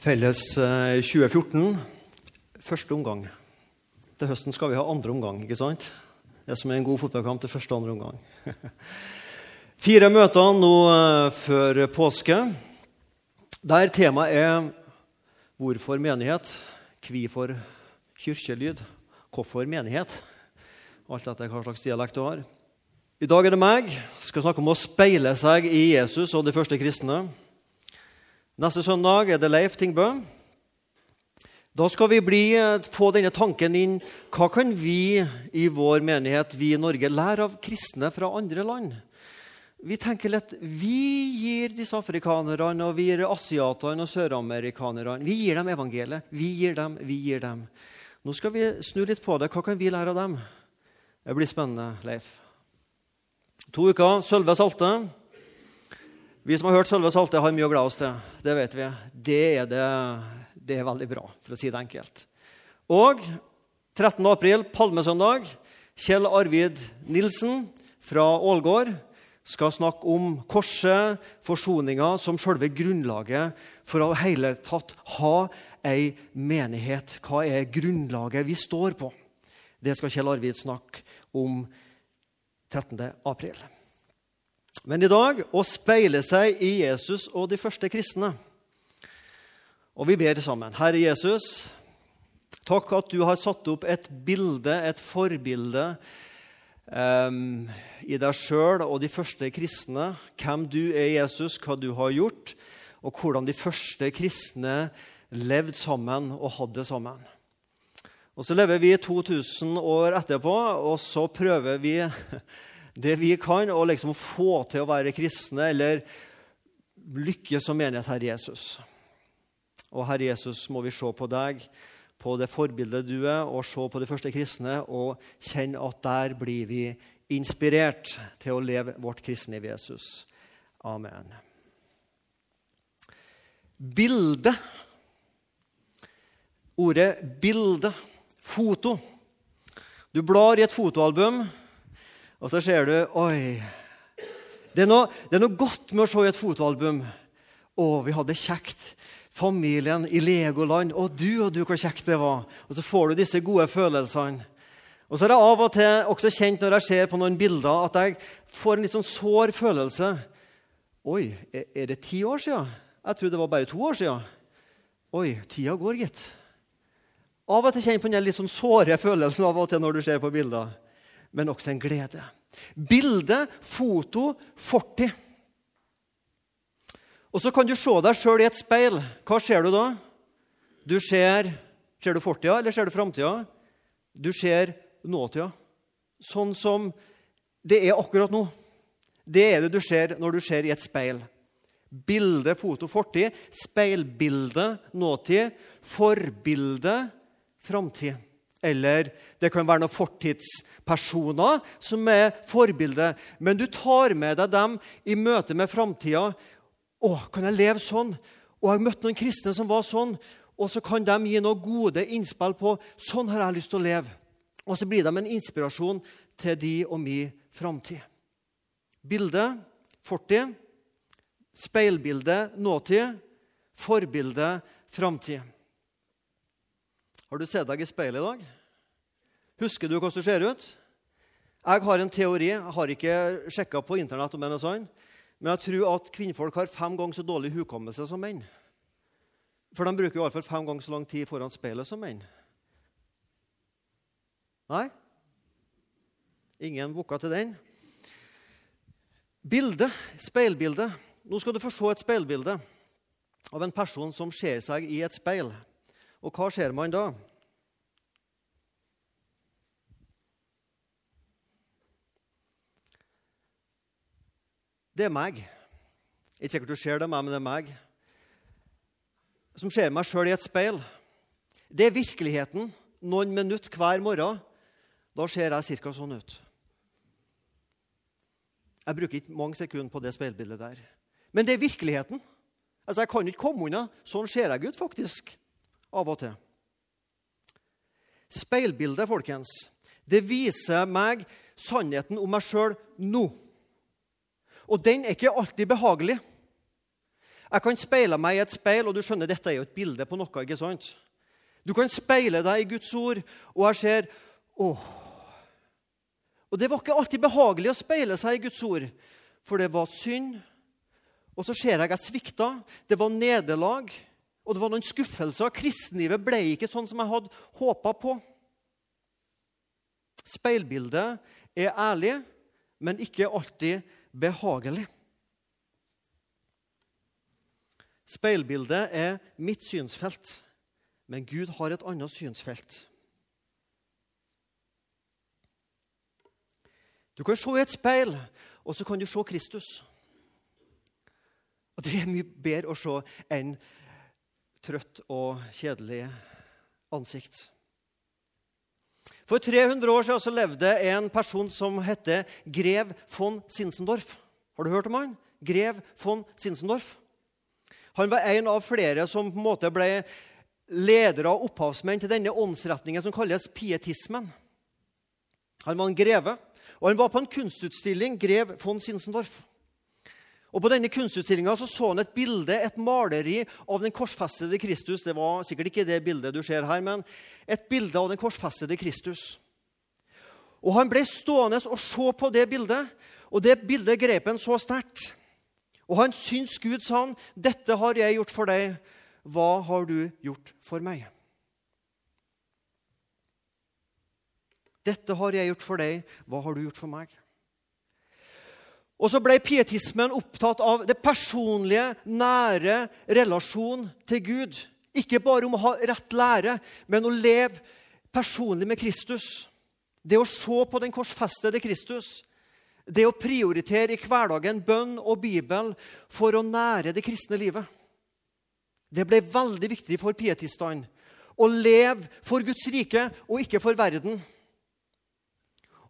Felles eh, 2014. Første omgang. Til høsten skal vi ha andre omgang. ikke sant? Det som er en god fotballkamp til første og andre omgang. Fire møter nå eh, før påske, der temaet er hvorfor menighet, hvorfor kirkelyd, hvorfor menighet. Alt etter hva slags dialekt du har. I dag er det meg. skal snakke om å speile seg i Jesus og de første kristne. Neste søndag er det Leif Tingbø. Da skal vi bli, få denne tanken inn hva kan vi i vår menighet, vi i Norge, lære av kristne fra andre land? Vi tenker lett vi gir disse afrikanerne og vi gir asiatene og søramerikanerne Vi gir dem evangeliet. Vi gir dem, vi gir dem. Nå skal vi snu litt på det. Hva kan vi lære av dem? Det blir spennende, Leif. To uker, Sølve Salte. Vi som har hørt Sølve Salte, har mye å glede oss til. Det vet vi. Det er, det, det er veldig bra, for å si det enkelt. Og 13. april, palmesøndag, Kjell Arvid Nilsen fra Ålgård skal snakke om korset, forsoninga, som selve grunnlaget for å hele tatt ha ei menighet. Hva er grunnlaget vi står på? Det skal Kjell Arvid snakke om 13. april. Men i dag å speile seg i Jesus og de første kristne. Og vi ber sammen. Herre Jesus, takk at du har satt opp et bilde, et forbilde, um, i deg sjøl og de første kristne. Hvem du er, Jesus, hva du har gjort, og hvordan de første kristne levde sammen og hadde sammen. Og Så lever vi 2000 år etterpå, og så prøver vi det vi kan, og liksom få til å være kristne eller lykkes som menighet, Herre Jesus. Og Herre Jesus, må vi se på deg, på det forbildet du er, og se på de første kristne og kjenne at der blir vi inspirert til å leve vårt kristne i Jesus. Amen. Bilde. Ordet bilde, foto. Du blar i et fotoalbum. Og så ser du Oi. Det er, noe, det er noe godt med å se i et fotoalbum. Å, vi hadde det kjekt. Familien i Legoland. Å, du og du, hvor kjekt det var. Og så får du disse gode følelsene. Og så er jeg av og til også kjent når jeg ser på noen bilder, at jeg får en litt sånn sår følelse. Oi, er det ti år siden? Jeg trodde det var bare to år siden. Oi, tida går, gitt. Av og til kjenner jeg på den litt sånn såre følelsen av og til når du ser på bilder men også en glede. Bilde, foto, fortid. Og så kan du se deg sjøl i et speil. Hva ser du da? Du ser Ser du fortida, eller ser du framtida? Du ser nåtida. Sånn som det er akkurat nå. Det er det du ser når du ser i et speil. Bilde, foto, fortid. Speilbilde, nåtid. Forbilde, framtid. Eller det kan være noen fortidspersoner som er forbildet. Men du tar med deg dem i møte med framtida. 'Å, kan jeg leve sånn?' Og jeg har møtt noen kristne som var sånn. Og så kan de gi noen gode innspill på 'sånn har jeg lyst til å leve'. Og så blir de en inspirasjon til de og mi framtid. Bilde, fortid. Speilbilde, nåtid. Forbilde, framtid. Har du sett deg i speilet i dag? Husker du hvordan du ser ut? Jeg har en teori. Jeg har ikke sjekka på Internett om det er sånn. Men jeg tror at kvinnfolk har fem ganger så dårlig hukommelse som menn. For de bruker i hvert fall fem ganger så lang tid foran speilet som menn. Nei? Ingen booka til den. Bilde, speilbilde. Nå skal du få se et speilbilde av en person som ser seg i et speil. Og hva ser man da? Det er meg. Ikke sikkert du ser det, men det er meg. Som ser meg sjøl i et speil. Det er virkeligheten noen minutter hver morgen. Da ser jeg ca. sånn ut. Jeg bruker ikke mange sekunder på det speilbildet der. Men det er virkeligheten. Altså, Jeg kan ikke komme unna. Sånn ser jeg ut, faktisk av og til. Speilbildet, folkens, det viser meg sannheten om meg sjøl nå. Og den er ikke alltid behagelig. Jeg kan speile meg i et speil, og du skjønner dette er jo et bilde på noe. ikke sant? Du kan speile deg i Guds ord, og jeg ser åh. Og Det var ikke alltid behagelig å speile seg i Guds ord, for det var synd. Og så ser jeg jeg svikta. Det var nederlag, og det var noen skuffelser. Kristenlivet ble ikke sånn som jeg hadde håpa på. Speilbildet er ærlig, men ikke alltid behagelig. Speilbildet er mitt synsfelt, men Gud har et annet synsfelt. Du kan se i et speil, og så kan du se Kristus. Og Det er mye bedre å se enn trøtt og kjedelig ansikt. For 300 år siden levde en person som heter grev von Sinsendorf. Har du hørt om han? Grev von Sinsendorf. Han var en av flere som på en måte ble ledere og opphavsmenn til denne åndsretningen som kalles pietismen. Han var en greve, og han var på en kunstutstilling, grev von Sinsendorf. Og På denne kunstutstillinga så, så han et bilde, et maleri av den korsfestede Kristus. Det var sikkert ikke det bildet du ser her, men et bilde av den korsfestede Kristus. Og Han ble stående og se på det bildet, og det bildet grep han så sterkt. Og han syntes Gud sa han, 'Dette har jeg gjort for deg. Hva har du gjort for meg?' Dette har jeg gjort for deg. Hva har du gjort for meg? Og så ble pietismen opptatt av det personlige, nære relasjon til Gud. Ikke bare om å ha rett lære, men å leve personlig med Kristus. Det å se på den korsfestede Kristus. Det å prioritere i hverdagen bønn og Bibel for å nære det kristne livet. Det ble veldig viktig for pietistene å leve for Guds rike og ikke for verden.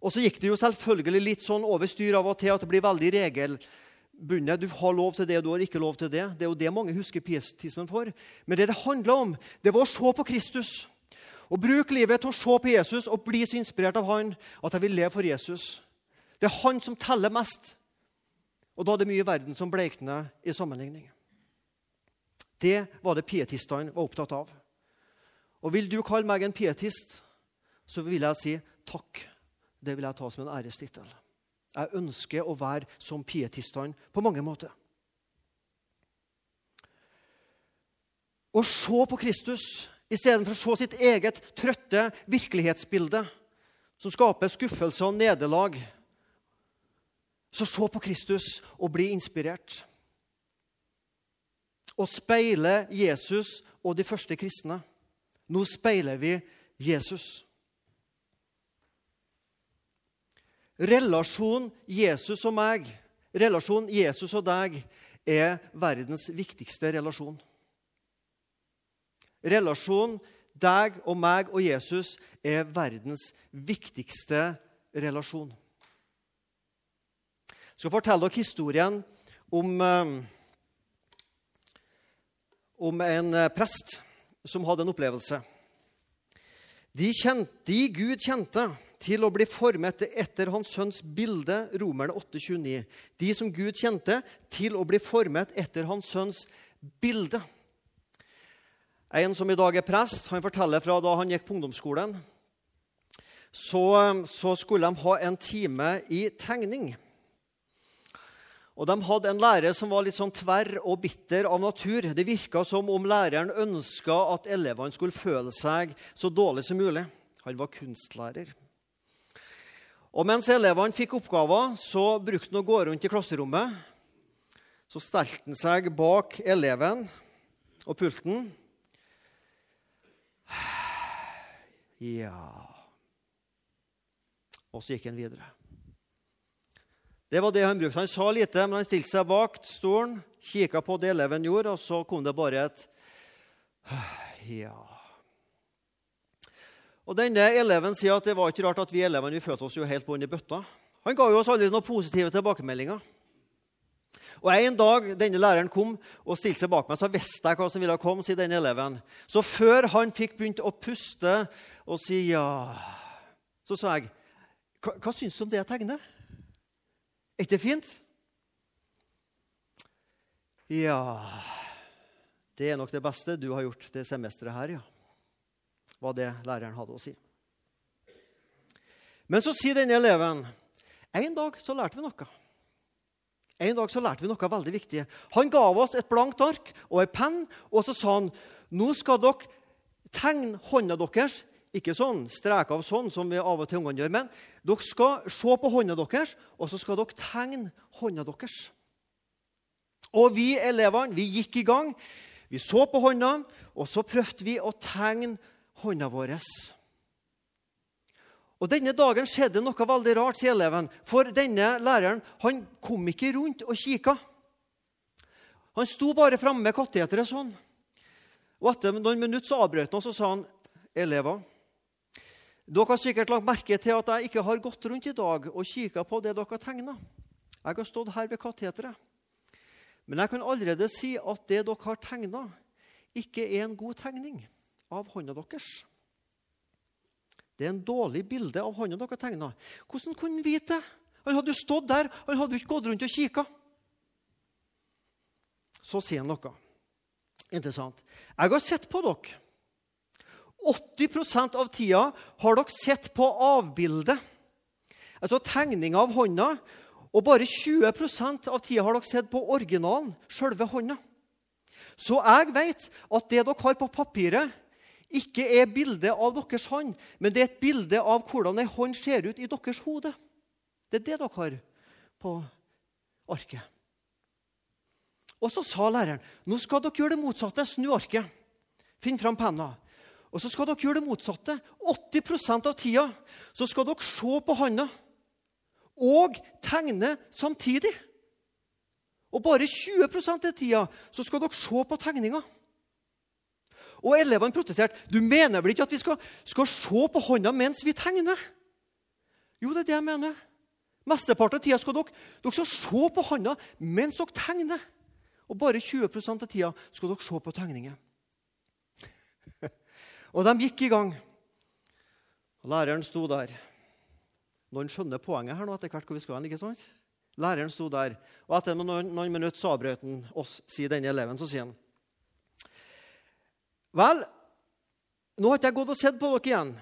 Og så gikk det jo selvfølgelig litt sånn over styr av og til at det blir veldig regelbundet. Du har lov til det, og du har ikke lov til det. Det er jo det mange husker pietismen for. Men det det handla om, det var å se på Kristus. Og bruke livet til å se på Jesus og bli så inspirert av han at jeg vil leve for Jesus. Det er han som teller mest. Og da er det mye i verden som bleikner i sammenligning. Det var det pietistene var opptatt av. Og vil du kalle meg en pietist, så vil jeg si takk det vil jeg ta som en ærestittel. Jeg ønsker å være som pietistene på mange måter. Å se på Kristus istedenfor å se sitt eget trøtte virkelighetsbilde, som skaper skuffelse og nederlag. Så se på Kristus og bli inspirert. Å speile Jesus og de første kristne. Nå speiler vi Jesus. Relasjonen Jesus og meg, relasjonen Jesus og deg, er verdens viktigste relasjon. Relasjonen deg og meg og Jesus er verdens viktigste relasjon. Jeg skal fortelle dere historien om, eh, om en eh, prest som hadde en opplevelse. De, kjente, de Gud kjente, til å bli formet etter hans sønns bilde, Romerne 8,29. De som Gud kjente, til å bli formet etter hans sønns bilde. En som i dag er prest, han forteller fra da han gikk på ungdomsskolen. Så, så skulle de ha en time i tegning. Og De hadde en lærer som var litt sånn tverr og bitter av natur. Det virka som om læreren ønska at elevene skulle føle seg så dårlig som mulig. Han var kunstlærer. Og Mens elevene fikk oppgaver, så brukte han å gå rundt i klasserommet. Så stelte han seg bak eleven og pulten. Ja Og så gikk han videre. Det var det han brukte. Han sa lite, men han stilte seg bak stolen, kikka på det eleven gjorde, og så kom det bare et Ja. Og denne eleven sier at det var ikke rart at vi elevene vi følte oss jo helt bånn i bøtta. Han ga jo oss aldri noen positive tilbakemeldinger. Og En dag denne læreren kom og stilte seg bak meg, så visste jeg hva som ville komme. sier denne eleven. Så før han fikk begynt å puste og si ja, så sa jeg hva, hva syns du om det jeg tegner? Er ikke det fint? Ja Det er nok det beste du har gjort det semesteret her, ja. Var det læreren hadde å si. Men så sier denne eleven en dag så lærte vi noe. En dag så lærte vi noe veldig viktig. Han ga oss et blankt ark og en penn, og så sa han nå skal dere tegne hånda deres. Ikke sånn strek av sånn som vi av og til ungene gjør, men dere skal se på hånda deres, og så skal dere tegne hånda deres. Og vi elevene vi gikk i gang. Vi så på hånda, og så prøvde vi å tegne hånda vår. Og Denne dagen skjedde noe veldig rart, sier eleven. For denne læreren han kom ikke rundt og kikka. Han sto bare framme med kateteret sånn. Og Etter noen minutter så avbrøt han og så sa han, elever, dere har sikkert lagt merke til at jeg ikke har gått rundt i dag og kikka på det dere har tegna. Jeg har stått her ved kateteret. Men jeg kan allerede si at det dere har tegna, ikke er en god tegning av hånda deres. Det er en dårlig bilde av hånda dere tegna. Hvordan kunne han vite det? Han hadde jo stått der, han hadde jo ikke gått rundt og kikka. Så sier han noe interessant. Jeg har sett på dere. 80% av tida har dere sett på avbildet, altså tegninga av hånda, og bare 20% av tida har dere sett på originalen, sjølve hånda. Så jeg vet at det dere har på papiret, ikke er bildet av deres hånd, men det er et bilde av hvordan ei hånd ser ut i deres hode. Det er det dere har på arket. Og så sa læreren nå skal dere gjøre det motsatte. Snu arket. Finn fram penna. Og så skal dere gjøre det motsatte. 80% av tida så skal dere se på handa og tegne samtidig. Og bare 20% av tida så skal dere se på tegninga. Og elevene protesterte. 'Du mener vel ikke at vi skal, skal se på hånda mens vi tegner?' Jo, det er det jeg mener. Mesteparten av tida skal dere, dere skal se på hånda mens dere tegner. Og bare 20% av tida skal dere se på tegningen. og de gikk i gang. Og Læreren sto der. Noen skjønner poenget her nå etter hvert hvor vi skal hen. ikke sant? Læreren sto der, og etter noen, noen minutter så avbrøt han oss, sier denne eleven. Så sier han Vel, nå har ikke jeg gått og sett på dere igjen.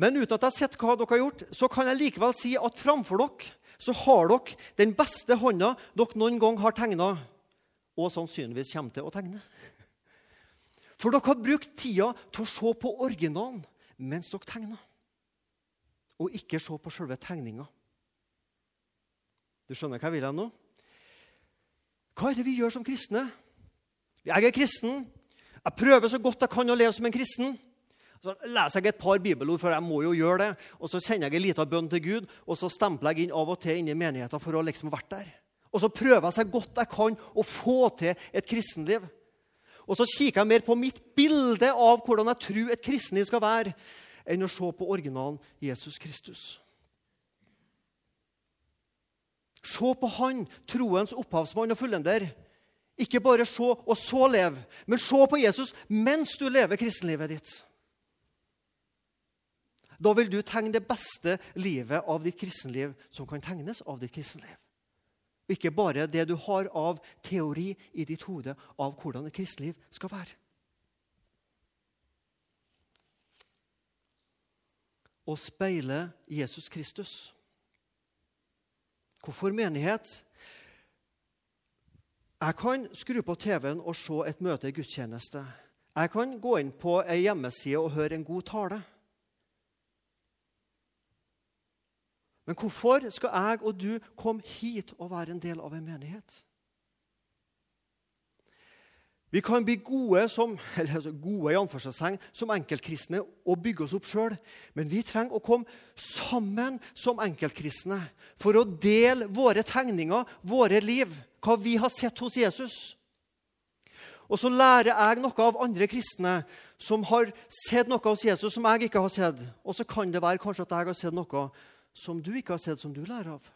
Men uten at jeg har sett hva dere har gjort, så kan jeg likevel si at framfor dere så har dere den beste hånda dere noen gang har tegna, og sannsynligvis kommer til å tegne. For dere har brukt tida til å se på originalen mens dere tegner og ikke se på selve tegninga. Du skjønner hva jeg vil hen nå? Hva er det vi gjør som kristne? Jeg er kristen. Jeg prøver så godt jeg kan å leve som en kristen. Så leser jeg et par bibelord, for jeg må jo gjøre det. Og så sender jeg en liten bønn til Gud, og så stempler jeg inn av og til inn i menigheten for å liksom vært der. Og så prøver jeg så godt jeg kan å få til et kristenliv. Og så kikker jeg mer på mitt bilde av hvordan jeg tror et kristenliv skal være, enn å se på originalen Jesus Kristus. Se på Han, troens opphavsmann og fullender. Ikke bare se og så leve, men se på Jesus mens du lever kristenlivet ditt. Da vil du tegne det beste livet av ditt kristenliv som kan tegnes av ditt kristenliv. Ikke bare det du har av teori i ditt hode av hvordan et kristenliv skal være. Å speile Jesus Kristus. Hvorfor menighet? Jeg kan skru på TV-en og se et møte i gudstjeneste. Jeg kan gå inn på ei hjemmeside og høre en god tale. Men hvorfor skal jeg og du komme hit og være en del av en menighet? Vi kan bli gode som, eller gode i som enkeltkristne og bygge oss opp sjøl. Men vi trenger å komme sammen som enkeltkristne for å dele våre tegninger, våre liv, hva vi har sett hos Jesus. Og så lærer jeg noe av andre kristne som har sett noe hos Jesus som jeg ikke har sett. Og så kan det være kanskje at jeg har sett noe som du ikke har sett, som du lærer av.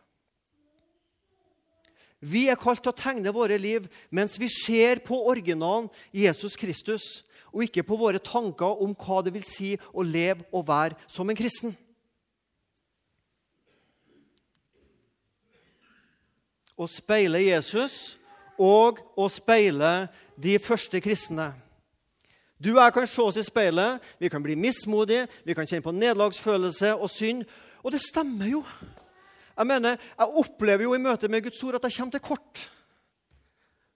Vi er kalt til å tegne våre liv mens vi ser på originalen Jesus Kristus, og ikke på våre tanker om hva det vil si å leve og være som en kristen. Å speile Jesus og å speile de første kristne. Du og jeg kan se oss i speilet, vi kan bli mismodige, vi kan kjenne på nederlagsfølelse og synd. Og det stemmer jo. Jeg mener, jeg opplever jo i møte med Guds ord at jeg kommer til kort.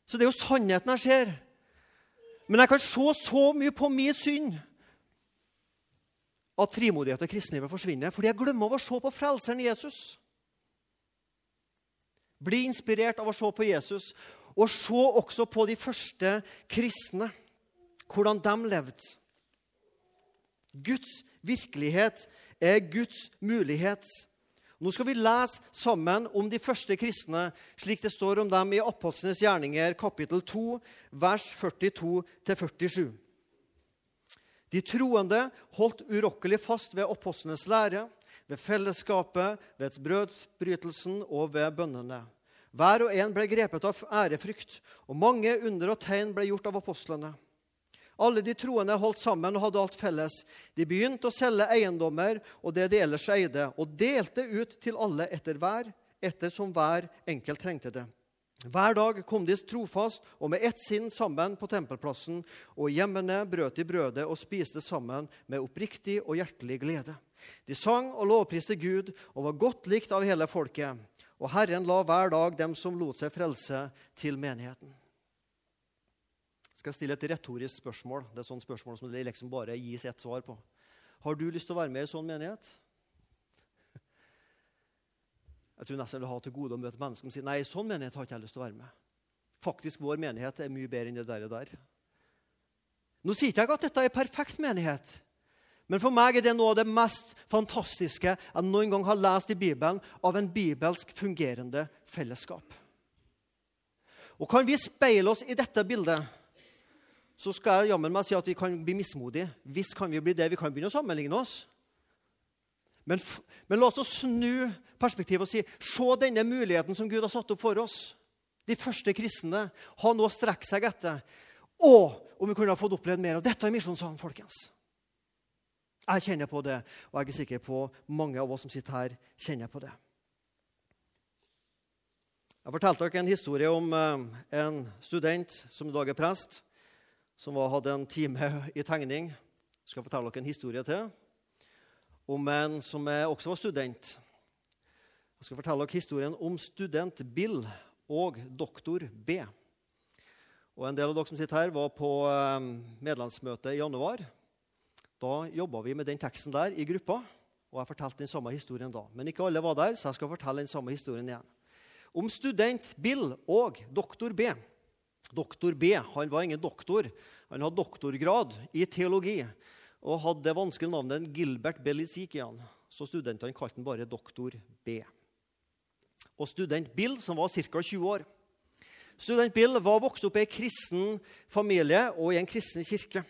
Så det er jo sannheten jeg ser. Men jeg kan se så mye på min synd at frimodighet og kristenlivet forsvinner fordi jeg glemmer å se på frelseren Jesus. Bli inspirert av å se på Jesus, og se også på de første kristne. Hvordan de levde. Guds virkelighet er Guds mulighet. Nå skal vi lese sammen om de første kristne, slik det står om dem i Apostlenes gjerninger, kapittel 2, vers 42-47. De troende holdt urokkelig fast ved apostlenes lære, ved fellesskapet, ved brødbrytelsen og ved bønnene. Hver og en ble grepet av ærefrykt, og mange under og tegn ble gjort av apostlene. Alle de troende holdt sammen og hadde alt felles. De begynte å selge eiendommer og det de ellers eide, og delte ut til alle etter hver, etter som hver enkelt trengte det. Hver dag kom de trofast og med ett sinn sammen på tempelplassen, og hjemmene brøt de brødet og spiste sammen med oppriktig og hjertelig glede. De sang og lovpriste Gud og var godt likt av hele folket. Og Herren la hver dag dem som lot seg frelse, til menigheten skal jeg stille et retorisk spørsmål. Det er sånn spørsmål som det liksom bare gis ett svar på. Har du lyst til å være med i sånn menighet? Jeg tror nesten jeg vil ha til gode å møte mennesker som sier nei, sånn menighet har ikke jeg lyst til å være med. Faktisk, vår menighet er mye bedre enn det der. Og der. Nå sier ikke jeg at dette er perfekt menighet. Men for meg er det noe av det mest fantastiske jeg noen gang har lest i Bibelen av en bibelsk fungerende fellesskap. Og Kan vi speile oss i dette bildet, så skal jeg jammen meg si at vi kan bli mismodige. Visst kan vi bli det. Vi kan begynne å sammenligne oss. Men, men la oss snu perspektivet og si se denne muligheten som Gud har satt opp for oss. De første kristne har nå strekt seg etter. Og om vi kunne ha fått opplevd mer av dette i Misjonssalen, folkens. Jeg kjenner på det, og jeg er sikker på mange av oss som sitter her, kjenner på det. Jeg fortalte dere en historie om eh, en student som i dag er prest som var, hadde en time i tegning. Jeg skal fortelle dere en historie til om en som også var student. Jeg skal fortelle dere historien om student Bill og doktor B. Og En del av dere som sitter her, var på eh, medlemsmøte i januar. Da jobba vi med den teksten der i gruppa, og jeg fortalte den samme historien da. Men ikke alle var der, så jeg skal fortelle den samme historien igjen. Om student Bill og doktor B. Doktor B han var ingen doktor. Han hadde doktorgrad i teologi og hadde det vanskelige navnet Gilbert Belisikian. Så studentene kalte han bare doktor B. Og student Bill, som var ca. 20 år. Student Bill var vokst opp i en kristen familie og i en kristen kirke.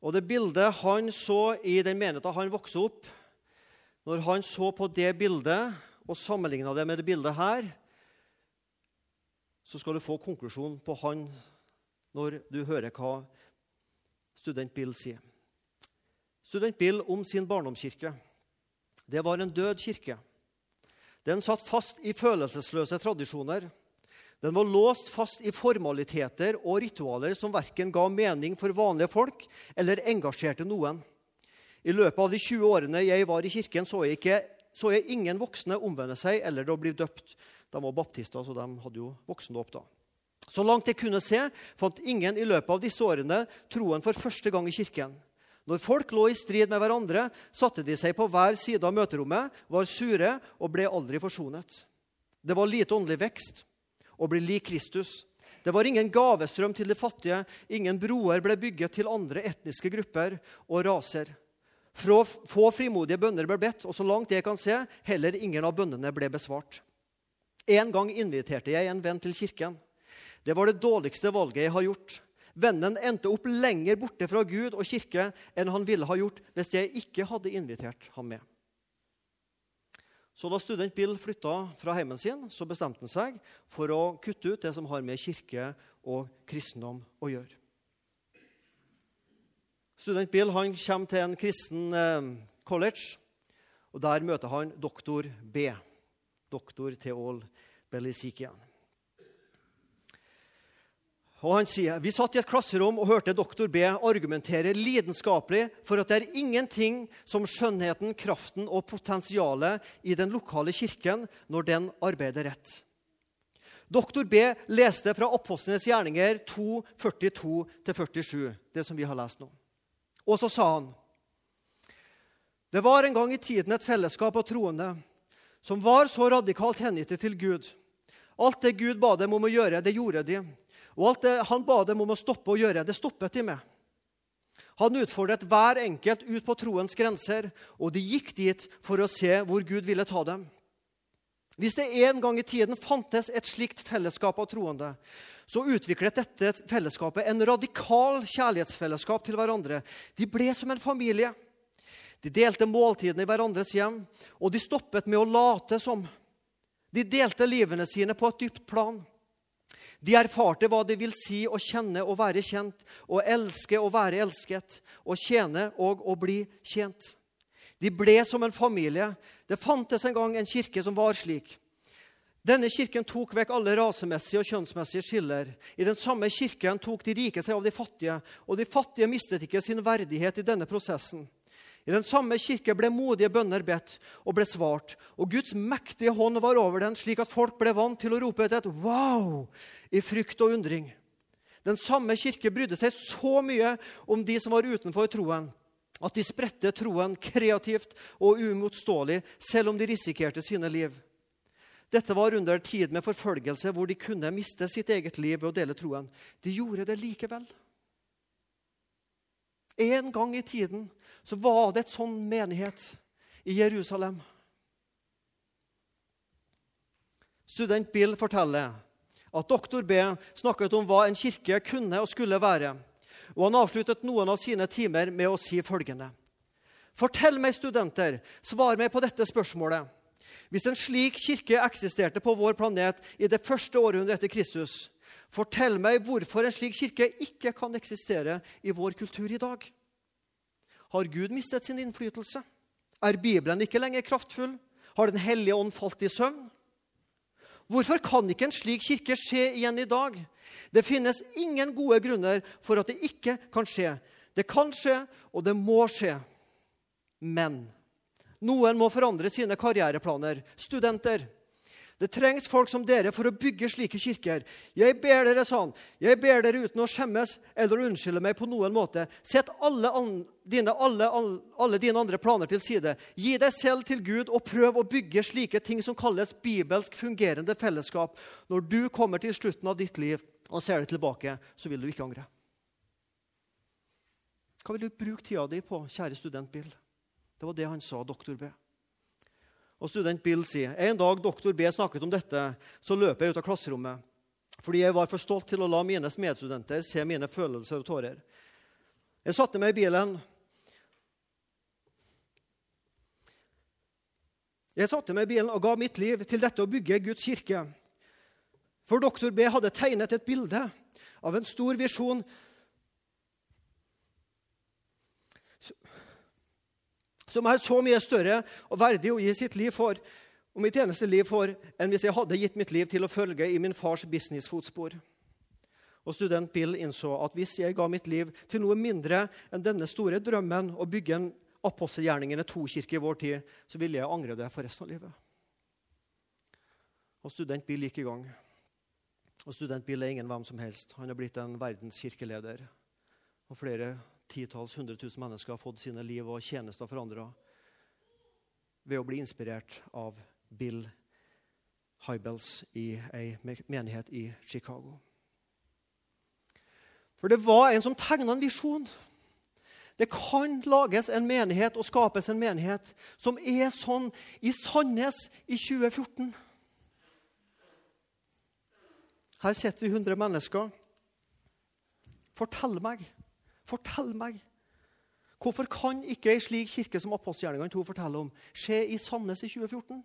Og Det bildet han så i den menigheten han vokste opp, når han så på det bildet og sammenligna det med det bildet her, så skal du få konklusjonen på han når du hører hva student Bill sier. Student Bill om sin barndomskirke. Det var en død kirke. Den satt fast i følelsesløse tradisjoner. Den var låst fast i formaliteter og ritualer som verken ga mening for vanlige folk eller engasjerte noen. I løpet av de 20 årene jeg var i kirken, så jeg, ikke, så er ingen voksne omvende seg eller å blir døpt. De var baptister, så de hadde jo voksendåp da. Så langt jeg kunne se, fant ingen i løpet av disse årene troen for første gang i kirken. Når folk lå i strid med hverandre, satte de seg på hver side av møterommet, var sure og ble aldri forsonet. Det var lite åndelig vekst å bli lik Kristus. Det var ingen gavestrøm til de fattige, ingen broer ble bygget til andre etniske grupper og raser. Få frimodige bønner ble bedt, og så langt jeg kan se, heller ingen av bønnene ble besvart. En gang inviterte jeg en venn til kirken. Det var det dårligste valget jeg har gjort. Vennen endte opp lenger borte fra Gud og kirke enn han ville ha gjort hvis jeg ikke hadde invitert ham med. Så Da student Bill flytta fra heimen sin, så bestemte han seg for å kutte ut det som har med kirke og kristendom å gjøre. Student Bill han kommer til en kristen eh, college, og der møter han doktor B. Doktor Theol Belisikian. Og han sier, Vi satt i et klasserom og hørte doktor B argumentere lidenskapelig for at det er ingenting som skjønnheten, kraften og potensialet i den lokale kirken når den arbeider rett. Doktor B leste fra Apostlenes gjerninger 2, 42-47, det som vi har lest nå. Og så sa han Det var en gang i tiden et fellesskap av troende som var så radikalt hengitte til Gud. Alt det Gud ba dem om å gjøre, det gjorde de. Og alt det han ba dem om å stoppe å gjøre, det stoppet de med. Han utfordret hver enkelt ut på troens grenser, og de gikk dit for å se hvor Gud ville ta dem. Hvis det en gang i tiden fantes et slikt fellesskap av troende, så utviklet dette fellesskapet en radikal kjærlighetsfellesskap til hverandre. De ble som en familie. De delte måltidene i hverandres hjem, og de stoppet med å late som. De delte livene sine på et dypt plan. De erfarte hva det vil si å kjenne og være kjent, å elske og være elsket, å tjene og å bli tjent. De ble som en familie. Det fantes en gang en kirke som var slik. Denne kirken tok vekk alle rasemessige og kjønnsmessige skiller. I den samme kirken tok de rike seg av de fattige, og de fattige mistet ikke sin verdighet i denne prosessen. I den samme kirke ble modige bønner bedt og ble svart, og Guds mektige hånd var over den, slik at folk ble vant til å rope etter et 'wow' i frykt og undring. Den samme kirke brydde seg så mye om de som var utenfor troen, at de spredte troen kreativt og uimotståelig, selv om de risikerte sine liv. Dette var under tid med forfølgelse hvor de kunne miste sitt eget liv ved å dele troen. De gjorde det likevel. En gang i tiden så var det et sånn menighet i Jerusalem. Student Bill forteller at doktor B snakket om hva en kirke kunne og skulle være. Og han avsluttet noen av sine timer med å si følgende.: Fortell meg, studenter, svar meg på dette spørsmålet. Hvis en slik kirke eksisterte på vår planet i det første århundret etter Kristus, fortell meg hvorfor en slik kirke ikke kan eksistere i vår kultur i dag. Har Gud mistet sin innflytelse? Er Bibelen ikke lenger kraftfull? Har Den hellige ånd falt i søvn? Hvorfor kan ikke en slik kirke skje igjen i dag? Det finnes ingen gode grunner for at det ikke kan skje. Det kan skje, og det må skje. Men noen må forandre sine karriereplaner. Studenter, det trengs folk som dere for å bygge slike kirker. Jeg ber dere sånn. Jeg ber dere uten å skjemmes eller unnskylde meg på noen måte. Sett alle, dine, alle, alle dine andre planer til side. Gi deg selv til Gud og prøv å bygge slike ting som kalles bibelsk fungerende fellesskap. Når du kommer til slutten av ditt liv og ser deg tilbake, så vil du ikke angre. Hva vil du bruke tida di på, kjære student Bill? Det var det han sa, doktor B. Og student Bill sier en dag doktor B snakket om dette, så løp jeg ut av klasserommet fordi jeg var for stolt til å la mine medstudenter se mine følelser og tårer. Jeg satte meg i bilen. Jeg satte meg i bilen og ga mitt liv til dette å bygge Guds kirke. For doktor B hadde tegnet et bilde av en stor visjon som er så mye større og verdig å gi sitt liv for, og mitt eneste liv for, enn hvis jeg hadde gitt mitt liv til å følge i min fars businessfotspor. Og student Bill innså at hvis jeg ga mitt liv til noe mindre enn denne store drømmen å bygge en apostelgjerningene to-kirke i vår tid, så ville jeg angre det for resten av livet. Og student Bill gikk i gang. Og student Bill er ingen hvem som helst. Han er blitt en verdenskirkeleder. Og flere titalls, hundre tusen mennesker har fått sine liv og tjenester forandra ved å bli inspirert av Bill Hybels i ei menighet i Chicago. For det var en som tegna en visjon. Det kan lages en menighet og skapes en menighet som er sånn i Sandnes i 2014. Her sitter vi 100 mennesker. Fortell meg Fortell meg! Hvorfor kan ikke ei slik kirke som apostelgjerningene 2 forteller om, skje i Sandnes i 2014?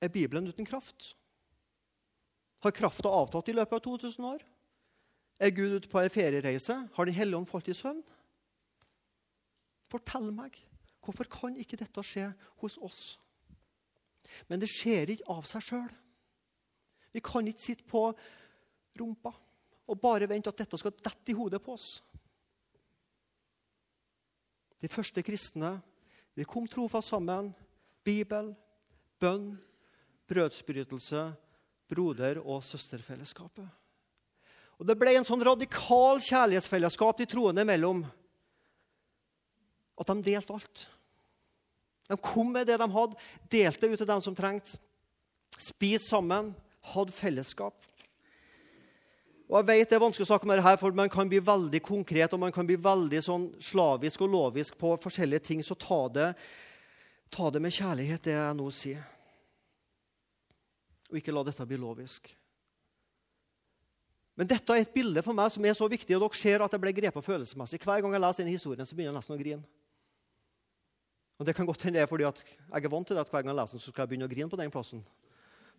Er Bibelen uten kraft? Har krafta avtatt i løpet av 2000 år? Er Gud ute på en feriereise? Har Den hellige ånd falt i søvn? Fortell meg, hvorfor kan ikke dette skje hos oss? Men det skjer ikke av seg sjøl. Vi kan ikke sitte på rumpa og bare vente at dette skal dette i hodet på oss. De første kristne de kom trofast sammen. Bibel, bønn, brødsbrytelse, broder- og søsterfellesskapet. Og Det ble en sånn radikal kjærlighetsfellesskap de troende imellom at de delte alt. De kom med det de hadde, delte ut til dem som trengte. Spiste sammen, hadde fellesskap. Og jeg vet Det er vanskelig å snakke om dette, for man kan bli veldig konkret og man kan bli veldig sånn slavisk og lovisk på forskjellige ting. Så ta det, ta det med kjærlighet, det jeg nå sier. Og ikke la dette bli lovisk. Men dette er et bilde for meg som er så viktig, og dere ser at jeg ble grepet følelsesmessig. Hver gang jeg leser denne historien, så begynner jeg nesten å grine. Og Det kan godt hende det er fordi jeg er vant til det at hver gang jeg leser den, så skal jeg begynne å grine på den plassen.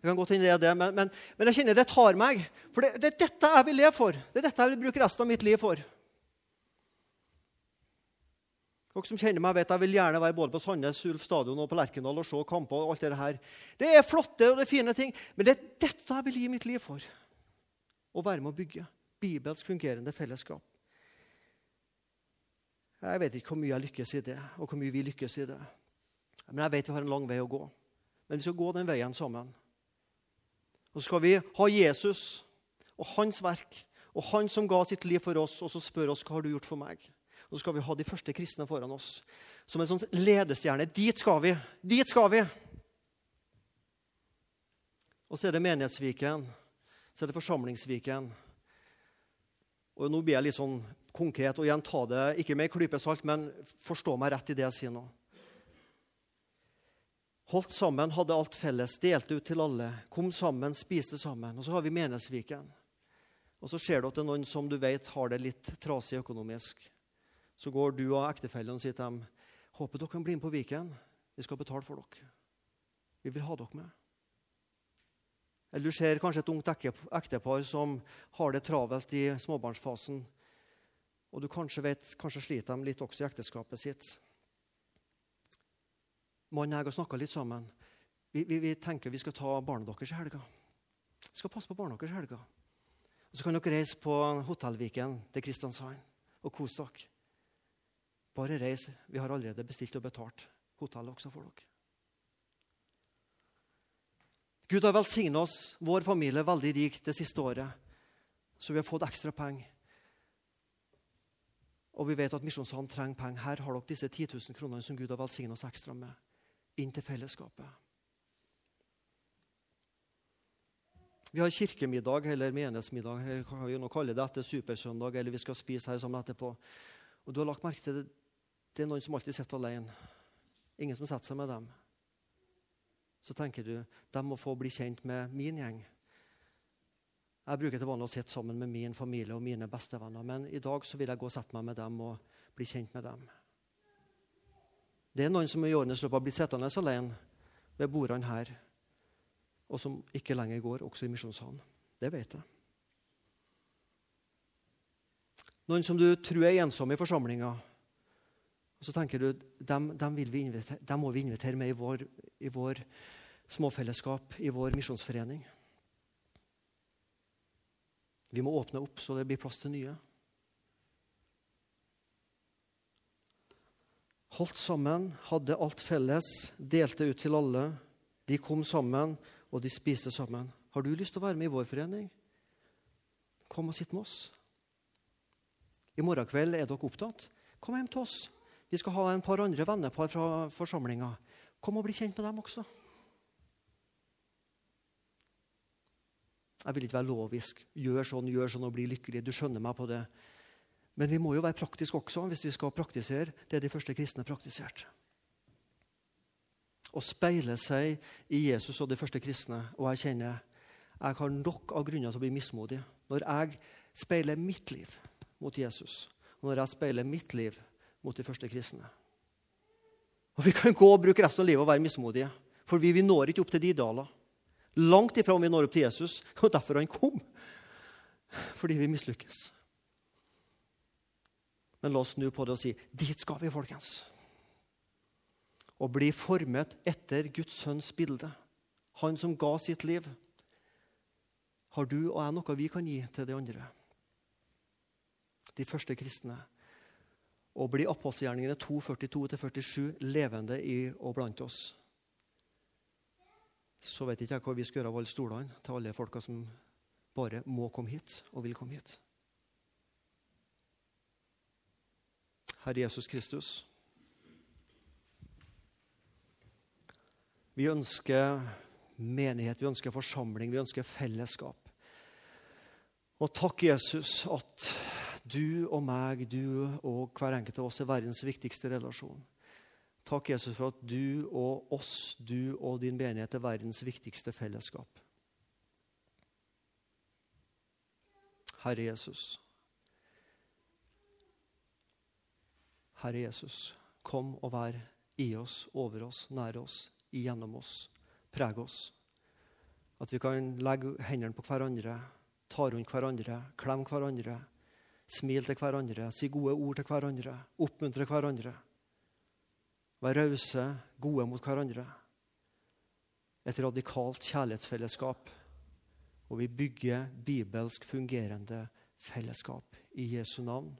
Det kan godt hende det er det, men, men, men, jeg kjenner det tar meg. For det, det, er dette jeg vil leve for. Det er dette jeg vil bruke resten av mitt liv for. Dere som kjenner meg, vet jeg vil gjerne være både på Sandnes, Ulf stadion og på Lerkendal og se kamper. og alt Det her. Det er flotte og det er fine ting, men det er dette jeg vil gi mitt liv for å være med å bygge. Bibelsk fungerende fellesskap. Jeg vet ikke hvor mye jeg lykkes i det, og hvor mye vi lykkes i det. Men jeg vet vi har en lang vei å gå. Men vi skal gå den veien sammen. Og så skal vi ha Jesus og hans verk og han som ga sitt liv for oss, og så spør oss hva har du gjort for meg. Og så skal vi ha de første kristne foran oss som en sånn ledestjerne. Dit skal vi! Dit skal vi! Og så er det Menighetsviken så er det Forsamlingsviken. Og Nå blir jeg litt sånn konkret og igjen ta det ikke med en klype salt, men forstå meg rett i det jeg sier nå. Holdt sammen, hadde alt felles, delte ut til alle. Kom sammen, spiste sammen. Og så har vi Menesviken. Og så ser du at det er noen som du vet har det litt trasig økonomisk. Så går du og ektefellen og sier til dem håper dere kan bli med på Viken. Vi skal betale for dere. Vi vil ha dere med. Eller du ser kanskje et ungt ektepar som har det travelt i småbarnsfasen. Og du kanskje vet, kanskje sliter de litt også i ekteskapet sitt. Mannen jeg har snakka litt sammen. Vi, vi, vi, tenker vi skal ta barna deres i helga. Vi skal passe på barna deres i helga. Og Så kan dere reise på Hotellviken til Kristiansand og kose dere. Bare reis. Vi har allerede bestilt og betalt hotellet også for dere. Gud har velsigna oss, vår familie, veldig rik det siste året. Så vi har fått ekstra penger. Og vi vet at Misjonssalen trenger penger. Her har dere disse 10 000 kronene som Gud har velsigna oss ekstra med, inn til fellesskapet. Vi har kirkemiddag eller menighetsmiddag, kan vi nå kalle det etter supersøndag, eller vi skal spise her sammen etterpå. Og du har lagt merke til det, det er noen som alltid sitter alene. Ingen som setter seg med dem så tenker du de må få bli kjent med min gjeng. Jeg bruker til vanlig å sitte sammen med min familie og mine bestevenner, men i dag så vil jeg gå og sette meg med dem og bli kjent med dem. Det er noen som i årenes løp har blitt sittende alene ved bordene her, og som ikke lenger går, også i misjonssalen. Det vet jeg. Noen som du tror er ensomme i forsamlinga. Og så tenker du dem, dem, vi dem må vi invitere med i vår, i vår småfellesskap, i vår misjonsforening. Vi må åpne opp så det blir plass til nye. Holdt sammen, hadde alt felles, delte ut til alle. De kom sammen, og de spiste sammen. Har du lyst til å være med i vår forening? Kom og sitt med oss. I morgen kveld er dere opptatt. Kom hjem til oss. Vi skal ha en par andre vennepar fra forsamlinga. Kom og bli kjent med dem også. Jeg vil ikke være lovisk. Gjør sånn, gjør sånn og bli lykkelig. Du skjønner meg på det. Men vi må jo være praktiske også hvis vi skal praktisere det de første kristne praktiserte. Å speile seg i Jesus og de første kristne. Og jeg kjenner jeg har nok av grunner til å bli mismodig. Når jeg speiler mitt liv mot Jesus, og når jeg speiler mitt liv mot de første kristne. Og Vi kan gå og bruke resten av livet og være mismodige, for vi, vi når ikke opp til de idealer. Langt ifra om vi når opp til Jesus, og derfor han kom. Fordi vi mislykkes. Men la oss snu på det og si dit skal vi, folkens. Og bli formet etter Guds sønns bilde. Han som ga sitt liv. Har du og jeg noe vi kan gi til de andre? De første kristne. Og bli apostelgjerningene 2.42-47 levende i og blant oss? Så vet ikke jeg hva vi skal gjøre av alle stolene til alle folka som bare må komme hit og vil komme hit. Herre Jesus Kristus. Vi ønsker menighet, vi ønsker forsamling, vi ønsker fellesskap. Og takk, Jesus, at du og meg, du og hver enkelt av oss er verdens viktigste relasjon. Takk, Jesus, for at du og oss, du og din menighet er verdens viktigste fellesskap. Herre Jesus. Herre Jesus, kom og vær i oss, over oss, nær oss, igjennom oss. Preg oss. At vi kan legge hendene på hverandre, ta rundt hverandre, klemme hverandre, smile til hverandre, si gode ord til hverandre, oppmuntre hverandre. Være rause, gode mot hverandre. Et radikalt kjærlighetsfellesskap. Og vi bygger bibelsk fungerende fellesskap. I Jesu navn.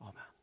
Amen.